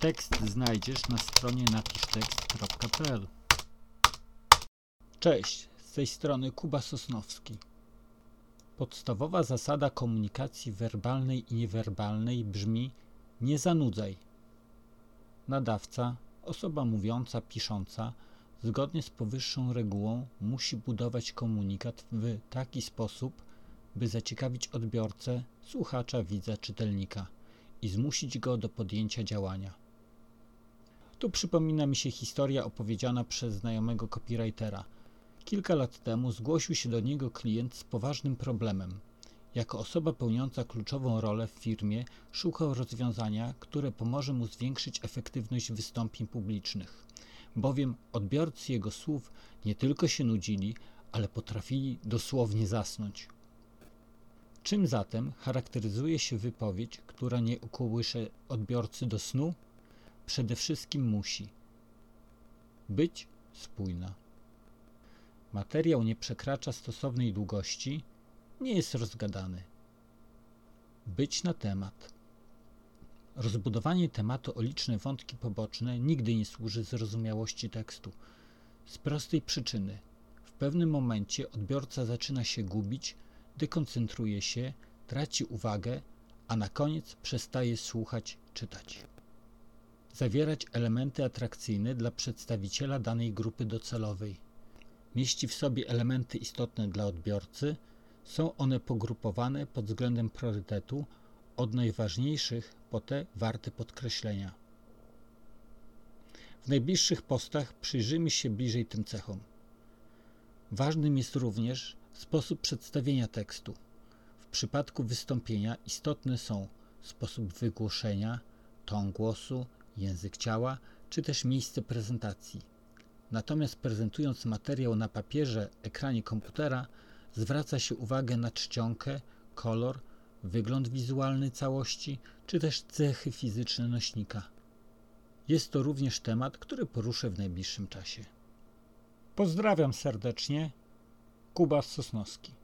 Tekst znajdziesz na stronie napisztekst.pl. Cześć, z tej strony Kuba Sosnowski. Podstawowa zasada komunikacji werbalnej i niewerbalnej brzmi: nie zanudzaj. Nadawca, osoba mówiąca, pisząca, zgodnie z powyższą regułą musi budować komunikat w taki sposób, by zaciekawić odbiorcę, słuchacza, widza, czytelnika i zmusić go do podjęcia działania. Tu przypomina mi się historia opowiedziana przez znajomego copywritera. Kilka lat temu zgłosił się do niego klient z poważnym problemem. Jako osoba pełniąca kluczową rolę w firmie szukał rozwiązania, które pomoże mu zwiększyć efektywność wystąpień publicznych, bowiem odbiorcy jego słów nie tylko się nudzili, ale potrafili dosłownie zasnąć. Czym zatem charakteryzuje się wypowiedź, która nie ukołysze odbiorcy do snu? Przede wszystkim musi być spójna. Materiał nie przekracza stosownej długości, nie jest rozgadany. Być na temat. Rozbudowanie tematu o liczne wątki poboczne nigdy nie służy zrozumiałości tekstu. Z prostej przyczyny. W pewnym momencie odbiorca zaczyna się gubić, dekoncentruje się, traci uwagę, a na koniec przestaje słuchać, czytać. Zawierać elementy atrakcyjne dla przedstawiciela danej grupy docelowej. Mieści w sobie elementy istotne dla odbiorcy, są one pogrupowane pod względem priorytetu od najważniejszych po te warte podkreślenia. W najbliższych postach przyjrzymy się bliżej tym cechom. Ważnym jest również sposób przedstawienia tekstu. W przypadku wystąpienia istotne są sposób wygłoszenia, ton głosu, język ciała, czy też miejsce prezentacji. Natomiast prezentując materiał na papierze, ekranie komputera, zwraca się uwagę na czcionkę, kolor, wygląd wizualny całości, czy też cechy fizyczne nośnika. Jest to również temat, który poruszę w najbliższym czasie. Pozdrawiam serdecznie, Kuba Sosnowski.